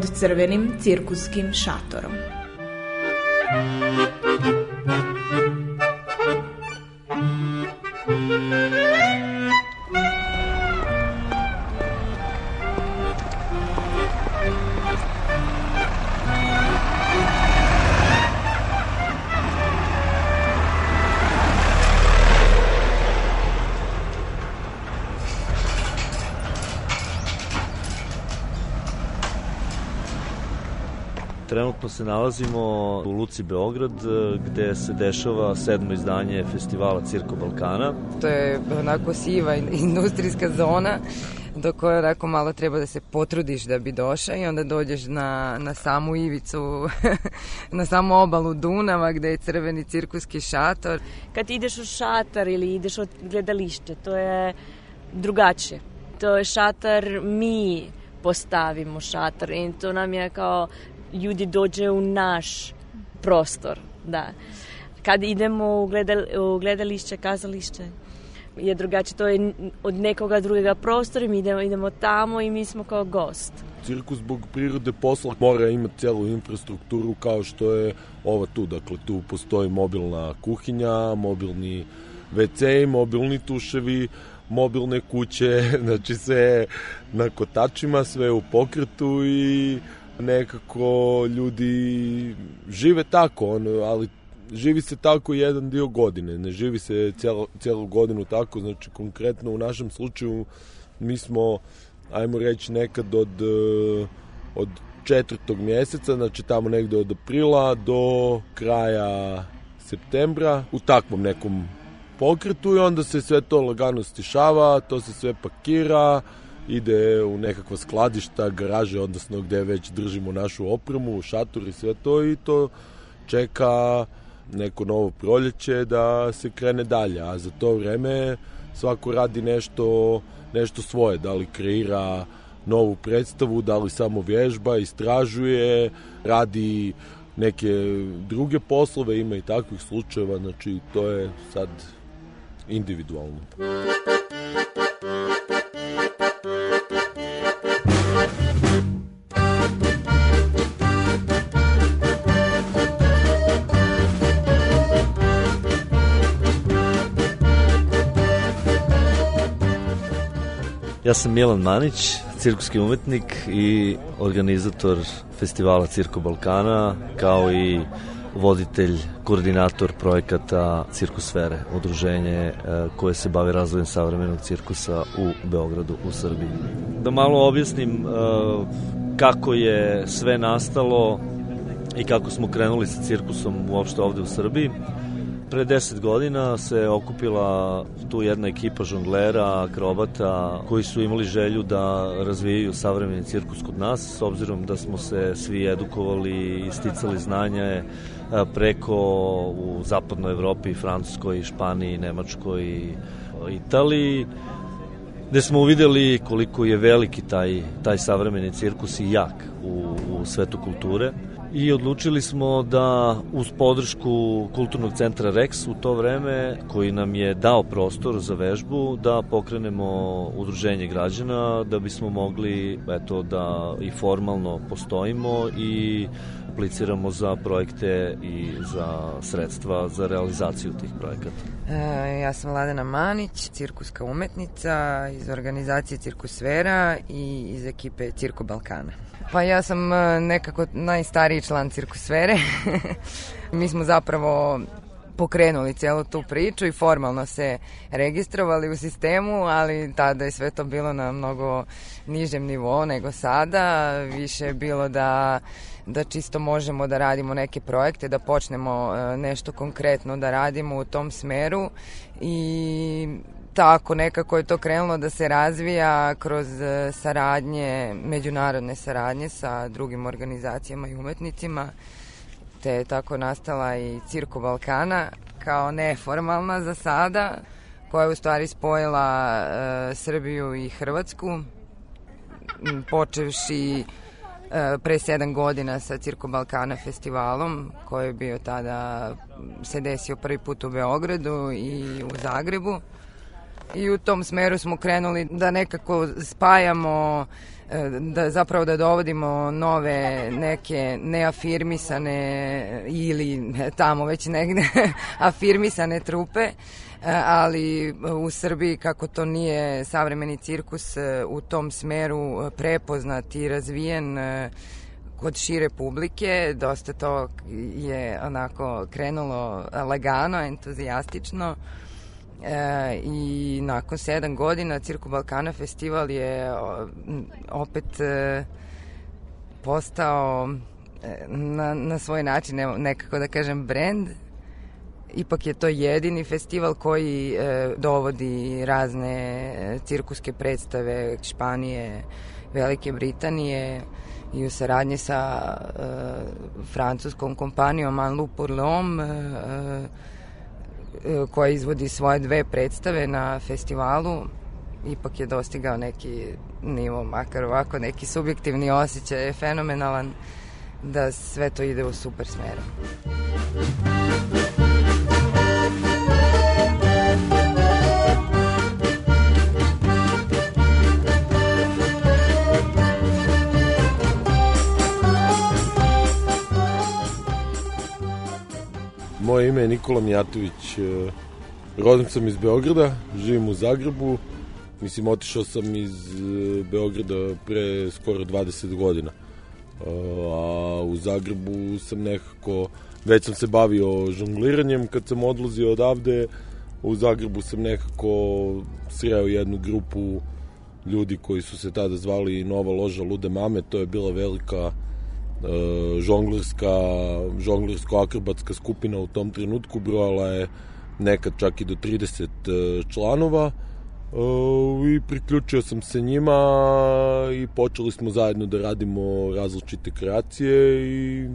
Pod crvenim cirkuskim šatorom. Se nalazimo u Luci Beograd e, gde se dešava sedmo izdanje festivala Cirko Balkana. To je onako siva industrijska zona do koje onako malo treba da se potrudiš da bi došao i onda dođeš na, na samu ivicu, na samu obalu Dunava gde je crveni cirkuski šator. Kad ideš u šatar ili ideš od gledalište, to je drugačije. To je šatar, mi postavimo šatar i to nam je kao ljudi dođe u naš prostor, da. Kad idemo u, gledal, u gledalište, kazalište, je drugačije, to je od nekoga drugoga prostora, mi idemo, idemo tamo i mi smo kao gost. Cirkus zbog prirode posla mora imati celu infrastrukturu kao što je ova tu, dakle tu postoji mobilna kuhinja, mobilni WC, mobilni tuševi, mobilne kuće, znači sve na kotačima, sve u pokretu i nekako ljudi žive tako, ono, ali živi se tako jedan dio godine, ne živi se cijelo, cijelu godinu tako, znači konkretno u našem slučaju mi smo, ajmo reći, nekad od, od četvrtog mjeseca, znači tamo negde od aprila do kraja septembra u takvom nekom pokretu i onda se sve to lagano stišava, to se sve pakira, ide u nekakva skladišta, garaže, odnosno gde već držimo našu opremu, šator i sve to i to čeka neko novo proljeće da se krene dalje, a za to vreme svako radi nešto, nešto svoje, da li kreira novu predstavu, da li samo vježba, istražuje, radi neke druge poslove, ima i takvih slučajeva, znači to je sad individualno. Ja sam Milan Manić, cirkuski umetnik i organizator festivala Cirko Balkana, kao i voditelj, koordinator projekata Cirkusfere, udruženje koje se bavi razvojem savremenog cirkusa u Beogradu, u Srbiji. Da malo objasnim kako je sve nastalo i kako smo krenuli sa cirkusom uopšte ovde u Srbiji. Pre deset godina se okupila tu jedna ekipa žonglera, akrobata, koji su imali želju da razvijaju savremeni cirkus kod nas, s obzirom da smo se svi edukovali i sticali znanje preko u zapadnoj Evropi, Francuskoj, Španiji, Nemačkoj, Italiji, gde smo uvideli koliko je veliki taj, taj savremeni cirkus i jak u, u svetu kulture i odlučili smo da uz podršku Kulturnog centra Rex u to vreme, koji nam je dao prostor za vežbu, da pokrenemo udruženje građana, da bismo mogli eto, da i formalno postojimo i apliciramo za projekte i za sredstva za realizaciju tih projekata. E, ja sam Ladena Manić, cirkuska umetnica iz organizacije Cirkusfera i iz ekipe Cirko Balkana. Pa ja sam e, nekako najstariji član cirkusfere. Mi smo zapravo pokrenuli celu tu priču i formalno se registrovali u sistemu, ali tada je sve to bilo na mnogo nižem nivou nego sada. Više je bilo da da čisto možemo da radimo neke projekte, da počnemo e, nešto konkretno da radimo u tom smeru i tako nekako je to krenulo da se razvija kroz e, saradnje, međunarodne saradnje sa drugim organizacijama i umetnicima, te je tako nastala i Cirko Balkana kao neformalna za sada, koja je u stvari spojila e, Srbiju i Hrvatsku, počevši e, pre sedam godina sa Cirko Balkana festivalom, koji je bio tada, se desio prvi put u Beogradu i u Zagrebu. I u tom smeru smo krenuli da nekako spajamo da zapravo da dovodimo nove neke neafirmisane ili tamo već negde afirmisane trupe e, ali u Srbiji kako to nije savremeni cirkus e, u tom smeru prepoznat i razvijen kod šire publike, dosta to je onako krenulo lagano, entuzijastično E, I nakon sedam godina Cirko Balkana festival je opet e, postao e, na, na svoj način, ne, nekako da kažem, brand. Ipak je to jedini festival koji e, dovodi razne e, cirkuske predstave Španije, Velike Britanije i u saradnji sa e, francuskom kompanijom Anloup pour l'Homme e, E, koja izvodi svoje dve predstave na festivalu ipak je dostigao neki nivo, makar ovako neki subjektivni osjećaj je fenomenalan da sve to ide u super smeru. Moje ime je Nikola Mijatović. E, rodim sam iz Beograda, živim u Zagrebu. Mislim, otišao sam iz e, Beograda pre skoro 20 godina. E, a u Zagrebu sam nekako, već sam se bavio žongliranjem kad sam odlazio odavde. U Zagrebu sam nekako sreo jednu grupu ljudi koji su se tada zvali Nova loža Lude mame. To je bila velika žonglerska, žonglersko-akrobatska skupina u tom trenutku brojala je nekad čak i do 30 e, članova e, i priključio sam se njima i počeli smo zajedno da radimo različite kreacije i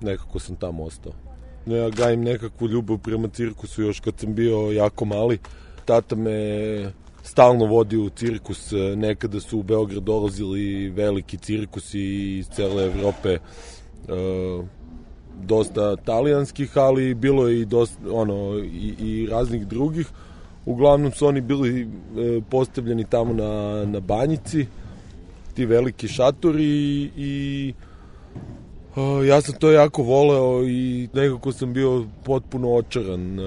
nekako sam tamo ostao. Ja gajim nekakvu ljubav prema cirkusu još kad sam bio jako mali. Tata me stalno vodi u cirkus. E, nekada su u Beograd dolazili veliki cirkusi iz cele Evrope, e, dosta talijanskih, ali bilo je i, dosta, ono, i, i raznih drugih. Uglavnom su oni bili e, postavljeni tamo na, na banjici, ti veliki šatori i, i ja sam to jako voleo i nekako sam bio potpuno očaran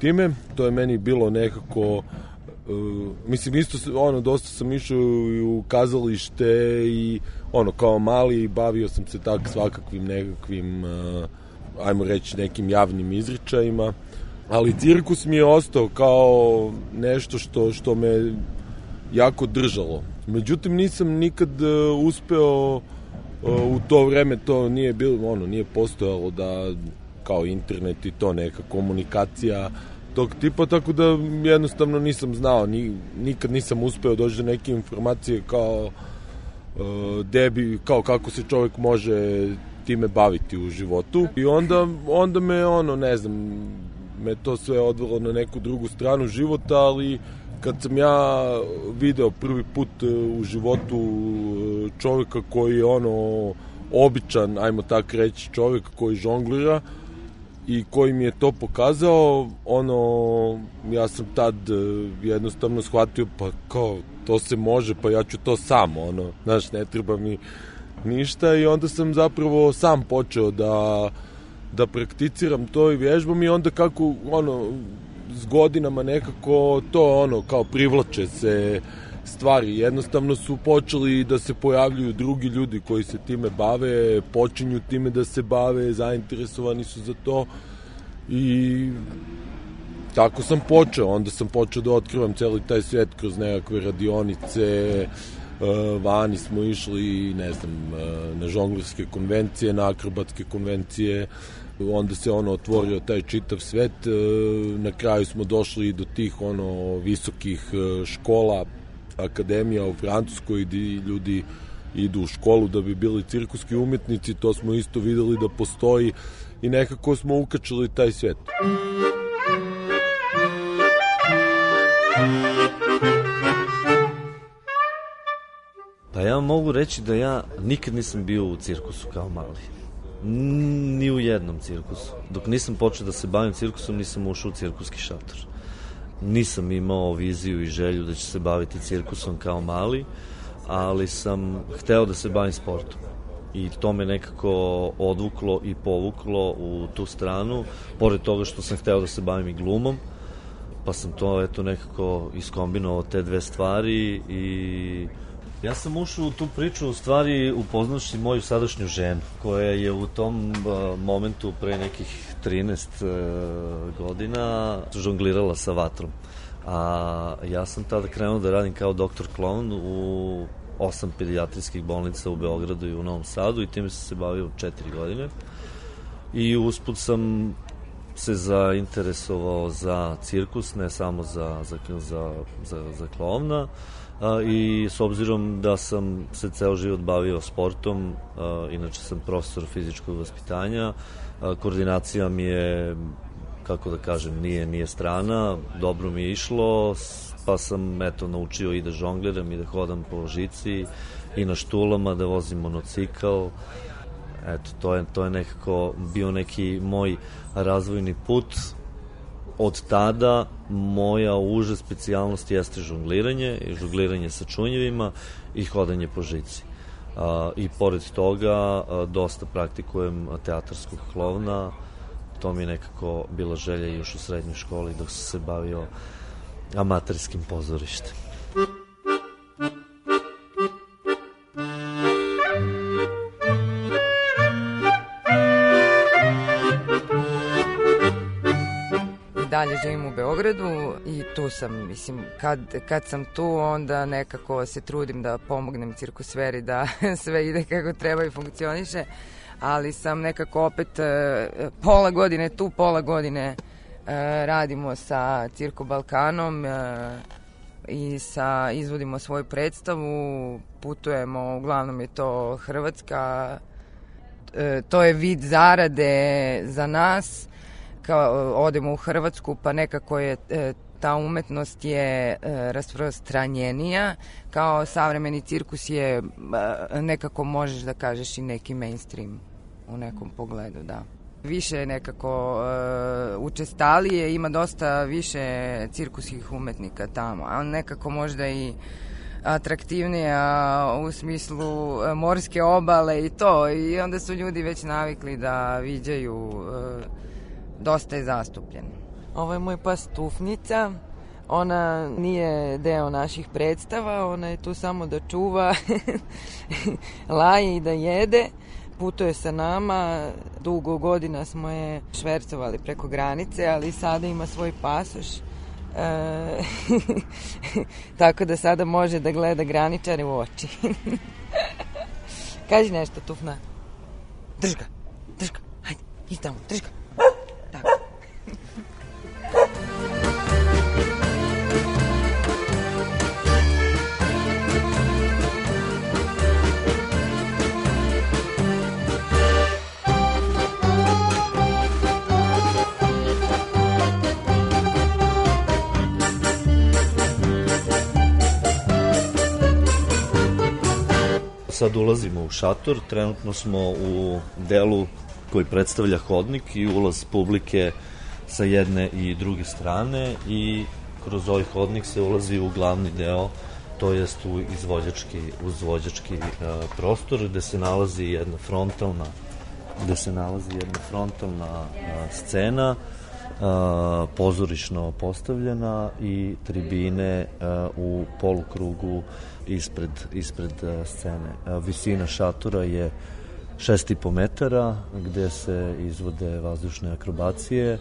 time. To je meni bilo nekako Uh, mislim, isto, ono, dosta sam išao u kazalište i, ono, kao mali bavio sam se tak svakakvim nekakvim, uh, ajmo reći, nekim javnim izričajima. Ali cirkus mi je ostao kao nešto što, što me jako držalo. Međutim, nisam nikad uh, uspeo uh, u to vreme, to nije bilo, ono, nije postojalo da kao internet i to neka komunikacija, tog tipa, tako da jednostavno nisam znao, ni, nikad nisam uspeo doći do neke informacije kao uh, debi, kao kako se čovjek može time baviti u životu. I onda, onda me, ono, ne znam, me to sve odvelo na neku drugu stranu života, ali kad sam ja video prvi put uh, u životu uh, čovjeka koji je ono običan, ajmo tako reći, čovjek koji žonglira i koji mi je to pokazao, ono, ja sam tad e, jednostavno shvatio, pa kao, to se može, pa ja ću to sam, ono, znaš, ne treba mi ništa i onda sam zapravo sam počeo da da prakticiram to i vježbam i onda kako ono s godinama nekako to ono kao privlače se stvari. Jednostavno su počeli da se pojavljuju drugi ljudi koji se time bave, počinju time da se bave, zainteresovani su za to i tako sam počeo. Onda sam počeo da otkrivam celi taj svet kroz nekakve radionice, vani smo išli, ne znam, na žonglerske konvencije, na akrobatske konvencije, onda se ono otvorio taj čitav svet, na kraju smo došli do tih ono visokih škola, akademija u Francuskoj gde ljudi idu u školu da bi bili cirkuski umetnici, to smo isto videli da postoji i nekako smo ukačili taj svet. Pa ja mogu reći da ja nikad nisam bio u cirkusu kao mali. Ni u jednom cirkusu. Dok nisam počeo da se bavim cirkusom, nisam ušao u cirkuski šator nisam imao viziju i želju da ću se baviti cirkusom kao mali, ali sam hteo da se bavim sportom. I to me nekako odvuklo i povuklo u tu stranu, pored toga što sam hteo da se bavim i glumom, pa sam to eto nekako iskombinovao te dve stvari i Ja sam ušao u tu priču u stvari upoznavši moju sadašnju ženu, koja je u tom uh, momentu pre nekih 13 uh, godina žonglirala sa vatrom. A ja sam tada krenuo da radim kao doktor klon u osam pedijatrijskih bolnica u Beogradu i u Novom Sadu i time sam se bavio četiri godine. I usput sam se zainteresovao za cirkus, ne samo za, za, za, za, za klovna a, i s obzirom da sam se ceo život bavio sportom, a, inače sam profesor fizičkog vaspitanja, a, koordinacija mi je kako da kažem, nije, nije strana, dobro mi je išlo, pa sam eto naučio i da žongliram i da hodam po žici i na štulama, da vozim monocikl. Eto, to je, to je nekako bio neki moj razvojni put od tada moja uža specijalnost jeste žongliranje i žongliranje sa čunjevima i hodanje po žici. A, I pored toga dosta praktikujem teatarskog klovna, to mi je nekako bila želja još u srednjoj školi dok sam se bavio amaterskim pozorištem. Dalje živim u Beogradu i tu sam, mislim, kad, kad sam tu, onda nekako se trudim da pomognem cirkusveri da sve ide kako treba i funkcioniše, ali sam nekako opet e, pola godine tu, pola godine e, radimo sa Cirko Balkanom e, i sa, izvodimo svoju predstavu, putujemo, uglavnom je to Hrvatska, to je vid zarade za nas, kao odemo u Hrvatsku pa nekako je e, ta umetnost je e, rasprostranjenija. Kao savremeni cirkus je e, nekako možeš da kažeš i neki mainstream u nekom pogledu, da. Više nekako uh, učestalije, ima dosta više cirkuskih umetnika tamo, a nekako možda i atraktivnije u smislu morske obale i to. I onda su ljudi već navikli da viđaju uh, dosta je zastupljen. Ovo je moj pas Tufnica. Ona nije deo naših predstava, ona je tu samo da čuva, laje i da jede. Putuje sa nama, dugo godina smo je švercovali preko granice, ali sada ima svoj pasoš. E, tako da sada može da gleda graničare u oči. Kaži nešto, Tufna. Drž ga, drž ga, hajde, idemo, tamo, drž ga. Sad ulazimo u šator, trenutno smo u delu koji predstavlja hodnik i ulaz publike sa jedne i druge strane i kroz ovaj hodnik se ulazi u glavni deo, to jest u izvođački, izvođački uh, prostor gde se nalazi jedna frontalna gde se nalazi jedna frontalna uh, scena pozorišno postavljena i tribine u polukrugu ispred, ispred scene. Visina šatora je 6,5 metara gde se izvode vazdušne akrobacije.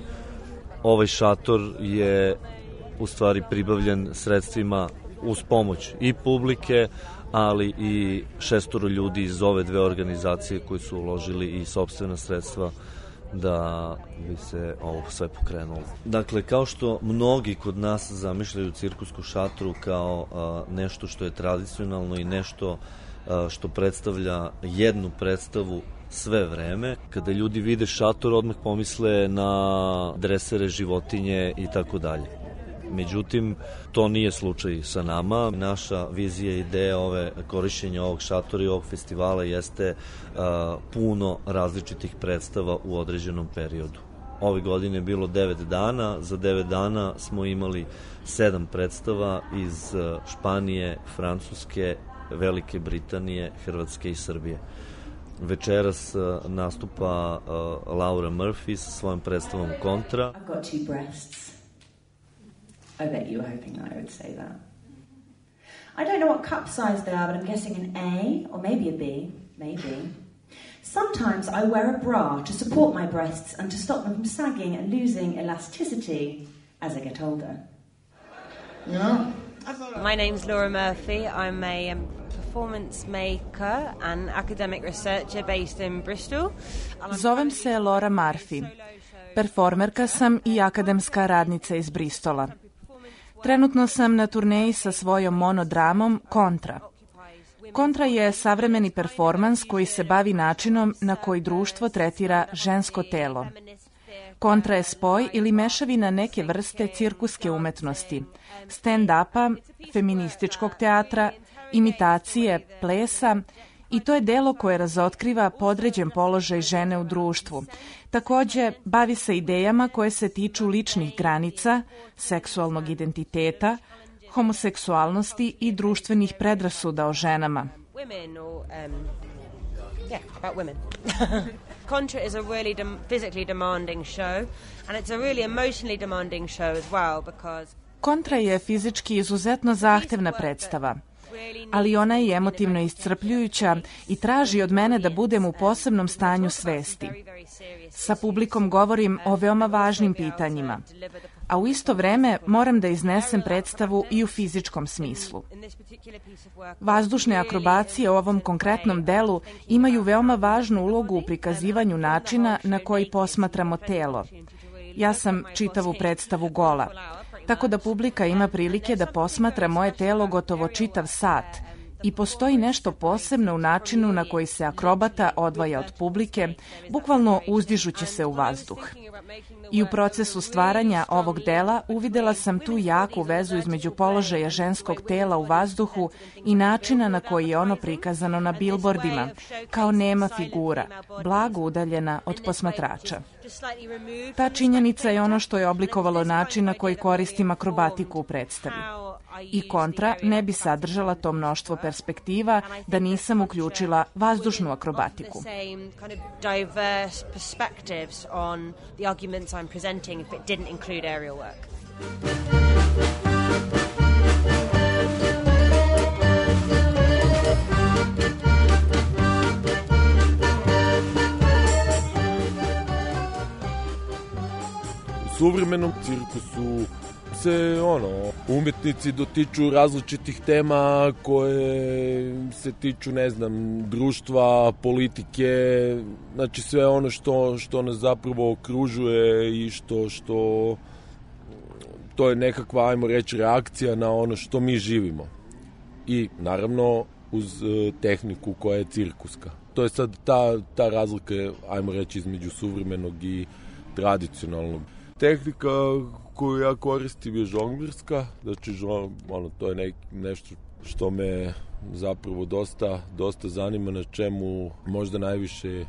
Ovaj šator je u stvari pribavljen sredstvima uz pomoć i publike, ali i šestoro ljudi iz ove dve organizacije koji su uložili i sobstvena sredstva da bi se ovo sve pokrenulo. Dakle, kao što mnogi kod nas zamišljaju cirkusku šatru kao a, nešto što je tradicionalno i nešto a, što predstavlja jednu predstavu sve vreme. Kada ljudi vide šator, odmah pomisle na dresere, životinje i tako dalje. Međutim, to nije slučaj sa nama. Naša vizija i ideja ove korišćenja ovog šatora i ovog festivala jeste uh, puno različitih predstava u određenom periodu. Ove godine je bilo 9 dana, za 9 dana smo imali 7 predstava iz Španije, Francuske, Velike Britanije, Hrvatske i Srbije. Večeras nastupa Laura Murphy sa svojom predstavom Kontra. I've got two breasts. I bet you were hoping that I would say that. I don't know what cup size they are, but I'm guessing an A or maybe a B. Maybe. Sometimes I wear a bra to support my breasts and to stop them from sagging and losing elasticity as I get older. Yeah. My name's Laura Murphy. I'm a um, performance maker and academic researcher based in Bristol. Zovem se Laura Murphy. Performerka sam i akademska radnica iz Bristola. Trenutno sam na turneji sa svojom monodramom Kontra. Kontra je savremeni performans koji se bavi načinom na koji društvo tretira žensko telo. Kontra je spoj ili mešavina neke vrste cirkuske umetnosti, stand-upa, feminističkog teatra, imitacije, plesa i to je delo koje razotkriva podređen položaj žene u društvu. Takođe, bavi se idejama koje se tiču ličnih granica, seksualnog identiteta, homoseksualnosti i društvenih predrasuda o ženama. Um, yeah, about women. Contra is a really dem physically demanding show and it's a really emotionally demanding show as well because Kontra je fizički izuzetno zahtevna predstava ali ona je emotivno iscrpljujuća i traži od mene da budem u posebnom stanju svesti. Sa publikom govorim o veoma važnim pitanjima, a u isto vreme moram da iznesem predstavu i u fizičkom smislu. Vazdušne akrobacije u ovom konkretnom delu imaju veoma važnu ulogu u prikazivanju načina na koji posmatramo telo. Ja sam čitavu predstavu gola, tako da publika ima prilike da posmatra moje telo gotovo čitav sat i postoji nešto posebno u načinu na koji se akrobata odvaja od publike, bukvalno uzdižući se u vazduh. I u procesu stvaranja ovog dela uvidela sam tu jaku vezu između položaja ženskog tela u vazduhu i načina na koji je ono prikazano na bilbordima, kao nema figura, blago udaljena od posmatrača. Ta činjenica je ono što je oblikovalo način na koji koristim akrobatiku u predstavi. I kontra ne bi sadržala to mnoštvo perspektiva da nisam uključila vazdušnu akrobatiku. I'm presenting if it didn't include aerial work. U suvremenom cirkusu se ono, umetnici dotiču različitih tema koje se tiču, ne znam, društva, politike, znači sve ono što, što nas zapravo okružuje i što, što to je nekakva, ajmo reći, reakcija na ono što mi živimo. I naravno uz e, tehniku koja je cirkuska. To je sad ta, ta razlika, ajmo reći, između suvremenog i tradicionalnog. Tehnika koju ja koristim je žonglirska, znači ono, to je nek, nešto što me zapravo dosta, dosta zanima na čemu možda najviše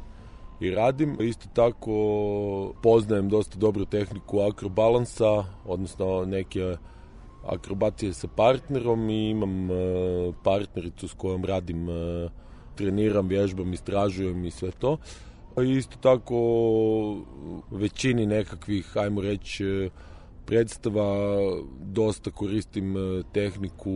i radim. Isto tako poznajem dosta dobru tehniku akrobalansa, odnosno neke akrobacije sa partnerom i imam uh, partnericu s kojom radim, uh, treniram, vježbam, istražujem i sve to. Isto tako većini nekakvih, ajmo reći, predstava dosta koristim e, tehniku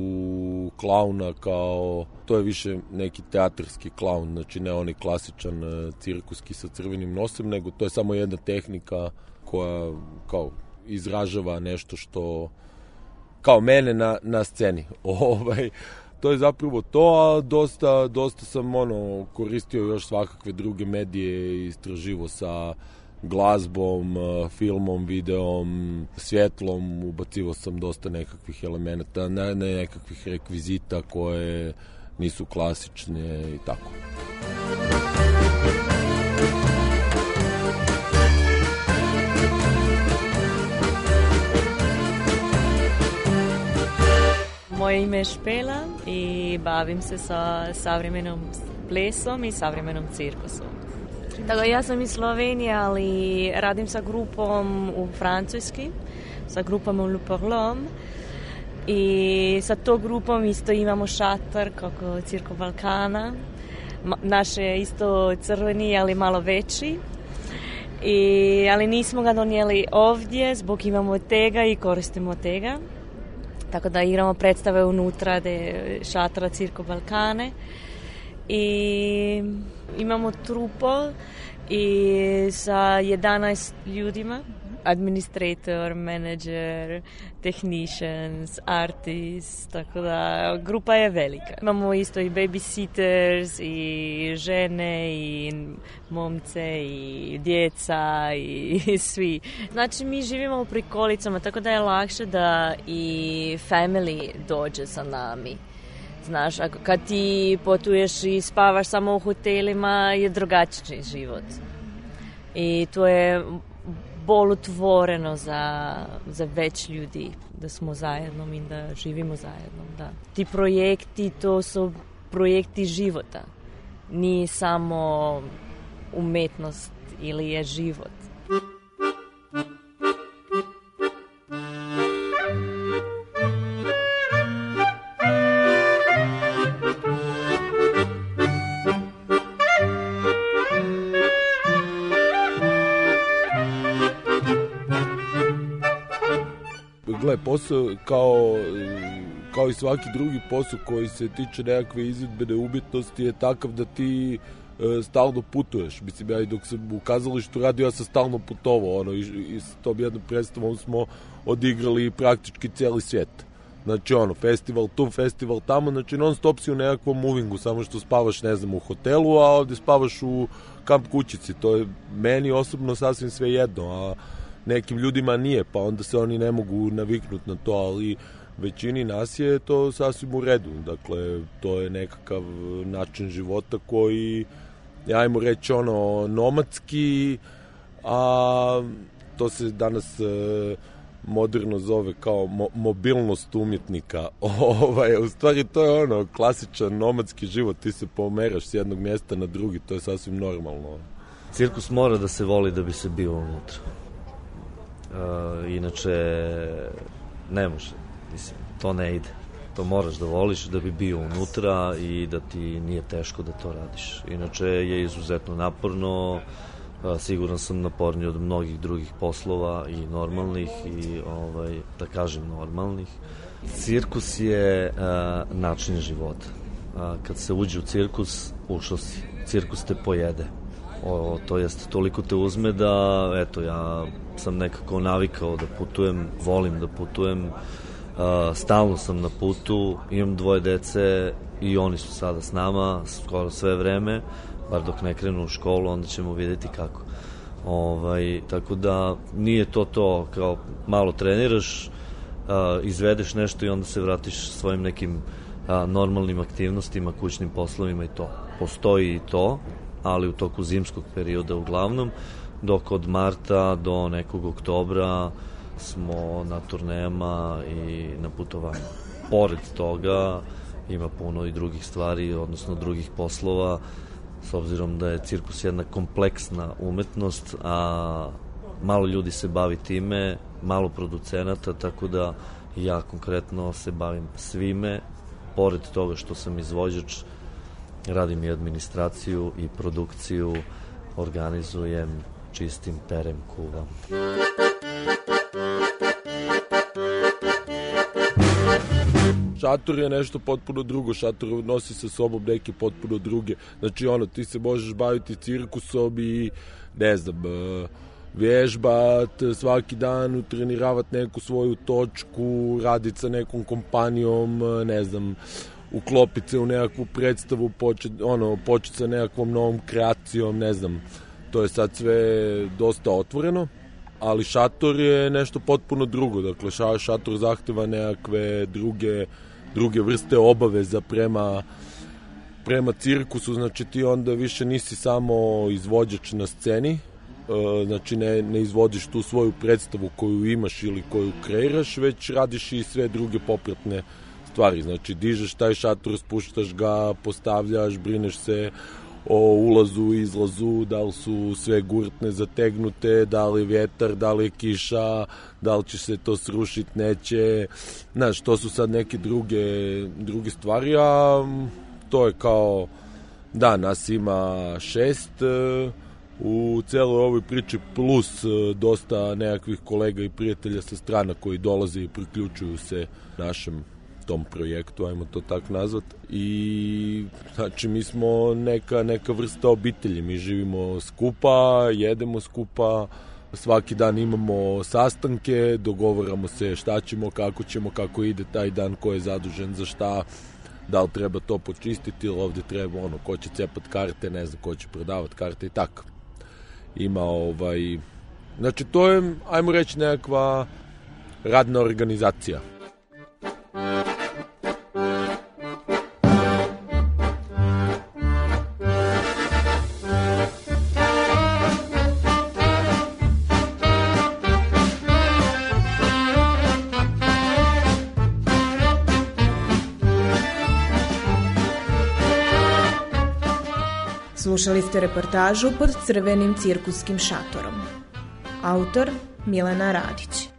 klauna kao to je više neki teatarski klaun, znači ne onaj klasičan e, cirkuski sa crvenim nosem, nego to je samo jedna tehnika koja kao izražava nešto što kao mene na, na sceni. ovaj, to je zapravo to, a dosta, dosta sam ono, koristio još svakakve druge medije i istraživo sa glazbom, e, filmom, videom, svjetlom, ubacivo sam dosta nekakvih elemenata, ne, ne nekakvih rekvizita koje nisu klasične i tako. Moje ime je Špela i bavim se sa savremenom plesom i savremenom cirkusom. Tako ja sam iz Slovenije, ali radim sa grupom u Francuski, sa grupom u Luporlom. I sa to grupom isto imamo šator kako Cirko Balkana. Naš je isto crveni, ali malo veći. I, ali nismo ga donijeli ovdje zbog imamo tega i koristimo tega. Tako da igramo predstave unutra de šatora Cirko Balkane. I imamo trupo i sa 11 ljudima administrator, manager, technicians, artist, tako da grupa je velika. Imamo isto i babysitters i žene i momce i djeca i, i svi. Znači mi živimo u prikolicama, tako da je lakše da i family dođe sa nami. Znaš, ako kad ti potuješ i spavaš samo u hotelima je drugačiji život. I to je bolj otvoreno za, za več ljudi, da smo zajedno in da živimo zajedno. Da. Ti projekti, to so projekti života. Ni samo umetnost ili je život. Posao kao, kao i svaki drugi posao koji se tiče nekakve izvedbene umjetnosti je takav da ti e, stalno putuješ. Mislim, ja i dok sam u kazalištu radio, ja sam stalno putovao. Ono, i, i s tom jednom predstavom smo odigrali praktički cijeli svijet. Znači, ono, festival tu, festival tamo, znači non stop si u nekakvom movingu, samo što spavaš, ne znam, u hotelu, a ovde spavaš u kamp kućici. To je meni osobno sasvim sve jedno, a nekim ljudima nije, pa onda se oni ne mogu naviknuti na to, ali većini nas je to sasvim u redu. Dakle, to je nekakav način života koji, ajmo reći, ono, nomadski, a to se danas e, moderno zove kao mo mobilnost umjetnika. ovaj, u stvari to je ono klasičan nomadski život, ti se pomeraš s jednog mjesta na drugi, to je sasvim normalno. Cirkus mora da se voli da bi se bio unutra. Uh, inače, ne može. Mislim, to ne ide. To moraš da voliš da bi bio unutra i da ti nije teško da to radiš. Inače je izuzetno naporno, uh, siguran sam naporniji od mnogih drugih poslova i normalnih i ovaj da kažem normalnih. Cirkus je uh, način života. Uh, kad se uđe u cirkus, ušao si. Cirkus te pojede o, to jest toliko te uzme da eto ja sam nekako navikao da putujem, volim da putujem, uh, stalno sam na putu, imam dvoje dece i oni su sada s nama skoro sve vreme, bar dok ne krenu u školu, onda ćemo videti kako. Ovaj, tako da nije to to kao malo treniraš, uh, izvedeš nešto i onda se vratiš svojim nekim uh, normalnim aktivnostima, kućnim poslovima i to. Postoji i to, ali u toku zimskog perioda uglavnom, dok od marta do nekog oktobra smo na turnejama i na putovanju. Pored toga ima puno i drugih stvari, odnosno drugih poslova, s obzirom da je cirkus jedna kompleksna umetnost, a malo ljudi se bavi time, malo producenata, tako da ja konkretno se bavim svime, pored toga što sam izvođač, radim i administraciju i produkciju, organizujem, čistim, perem, kuvam. Šator je nešto potpuno drugo, šator nosi sa sobom neke potpuno druge. Znači, ono, ti se možeš baviti cirkusom i, ne znam, uh, vježbat, svaki dan utreniravati neku svoju točku, raditi sa nekom kompanijom, ne znam, uklopiti se u nekakvu predstavu, počet, ono, početi sa nekakvom novom kreacijom, ne znam, to je sad sve dosta otvoreno, ali šator je nešto potpuno drugo, dakle šator zahteva nekakve druge, druge vrste obaveza prema prema cirkusu, znači ti onda više nisi samo izvođač na sceni, E, znači ne, ne izvodiš tu svoju predstavu koju imaš ili koju kreiraš, već radiš i sve druge popratne stvari. Znači dižeš taj šator, spuštaš ga, postavljaš, brineš se o ulazu izlazu, da li su sve gurtne zategnute, da li je vjetar, da li kiša, da li će se to srušiti, neće. Znaš, to su sad neke druge, druge stvari, a to je kao, da, nas ima šest, uh, u celoj ovoj priči plus e, dosta nekakvih kolega i prijatelja sa strana koji dolaze i priključuju se našem tom projektu, ajmo to tako nazvat. I znači mi smo neka, neka vrsta obitelji, mi živimo skupa, jedemo skupa, svaki dan imamo sastanke, dogovaramo se šta ćemo, kako ćemo, kako ide taj dan, ko je zadužen za šta, da li treba to počistiti ili ovde treba ono, ko će cepat karte, ne znam, ko će prodavati karte i tako ima ovaj... Znači, to je, ajmo reći, nekakva radna organizacija. Slušali ste reportažu pod crvenim cirkuskim šatorom. Autor Milena Radić.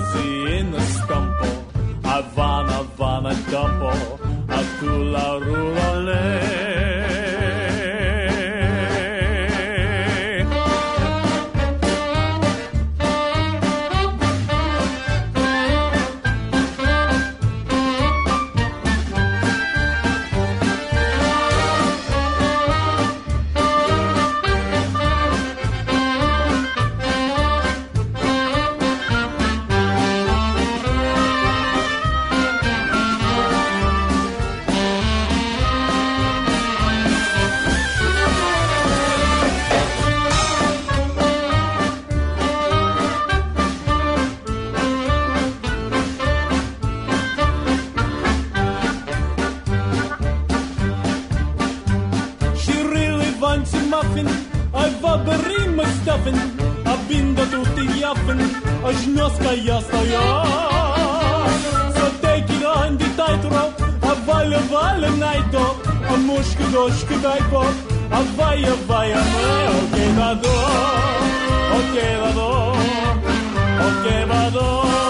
Susie in the stumble. Ivana, Ivana, dumble. A tula, rula, явен, а биндато ти явен, а жноска я стоя. Со теки да анди тайтро, а валя валя найто, а мушка дошка дайко, а вая вая ме, окей вадо, окей вадо, окей вадо.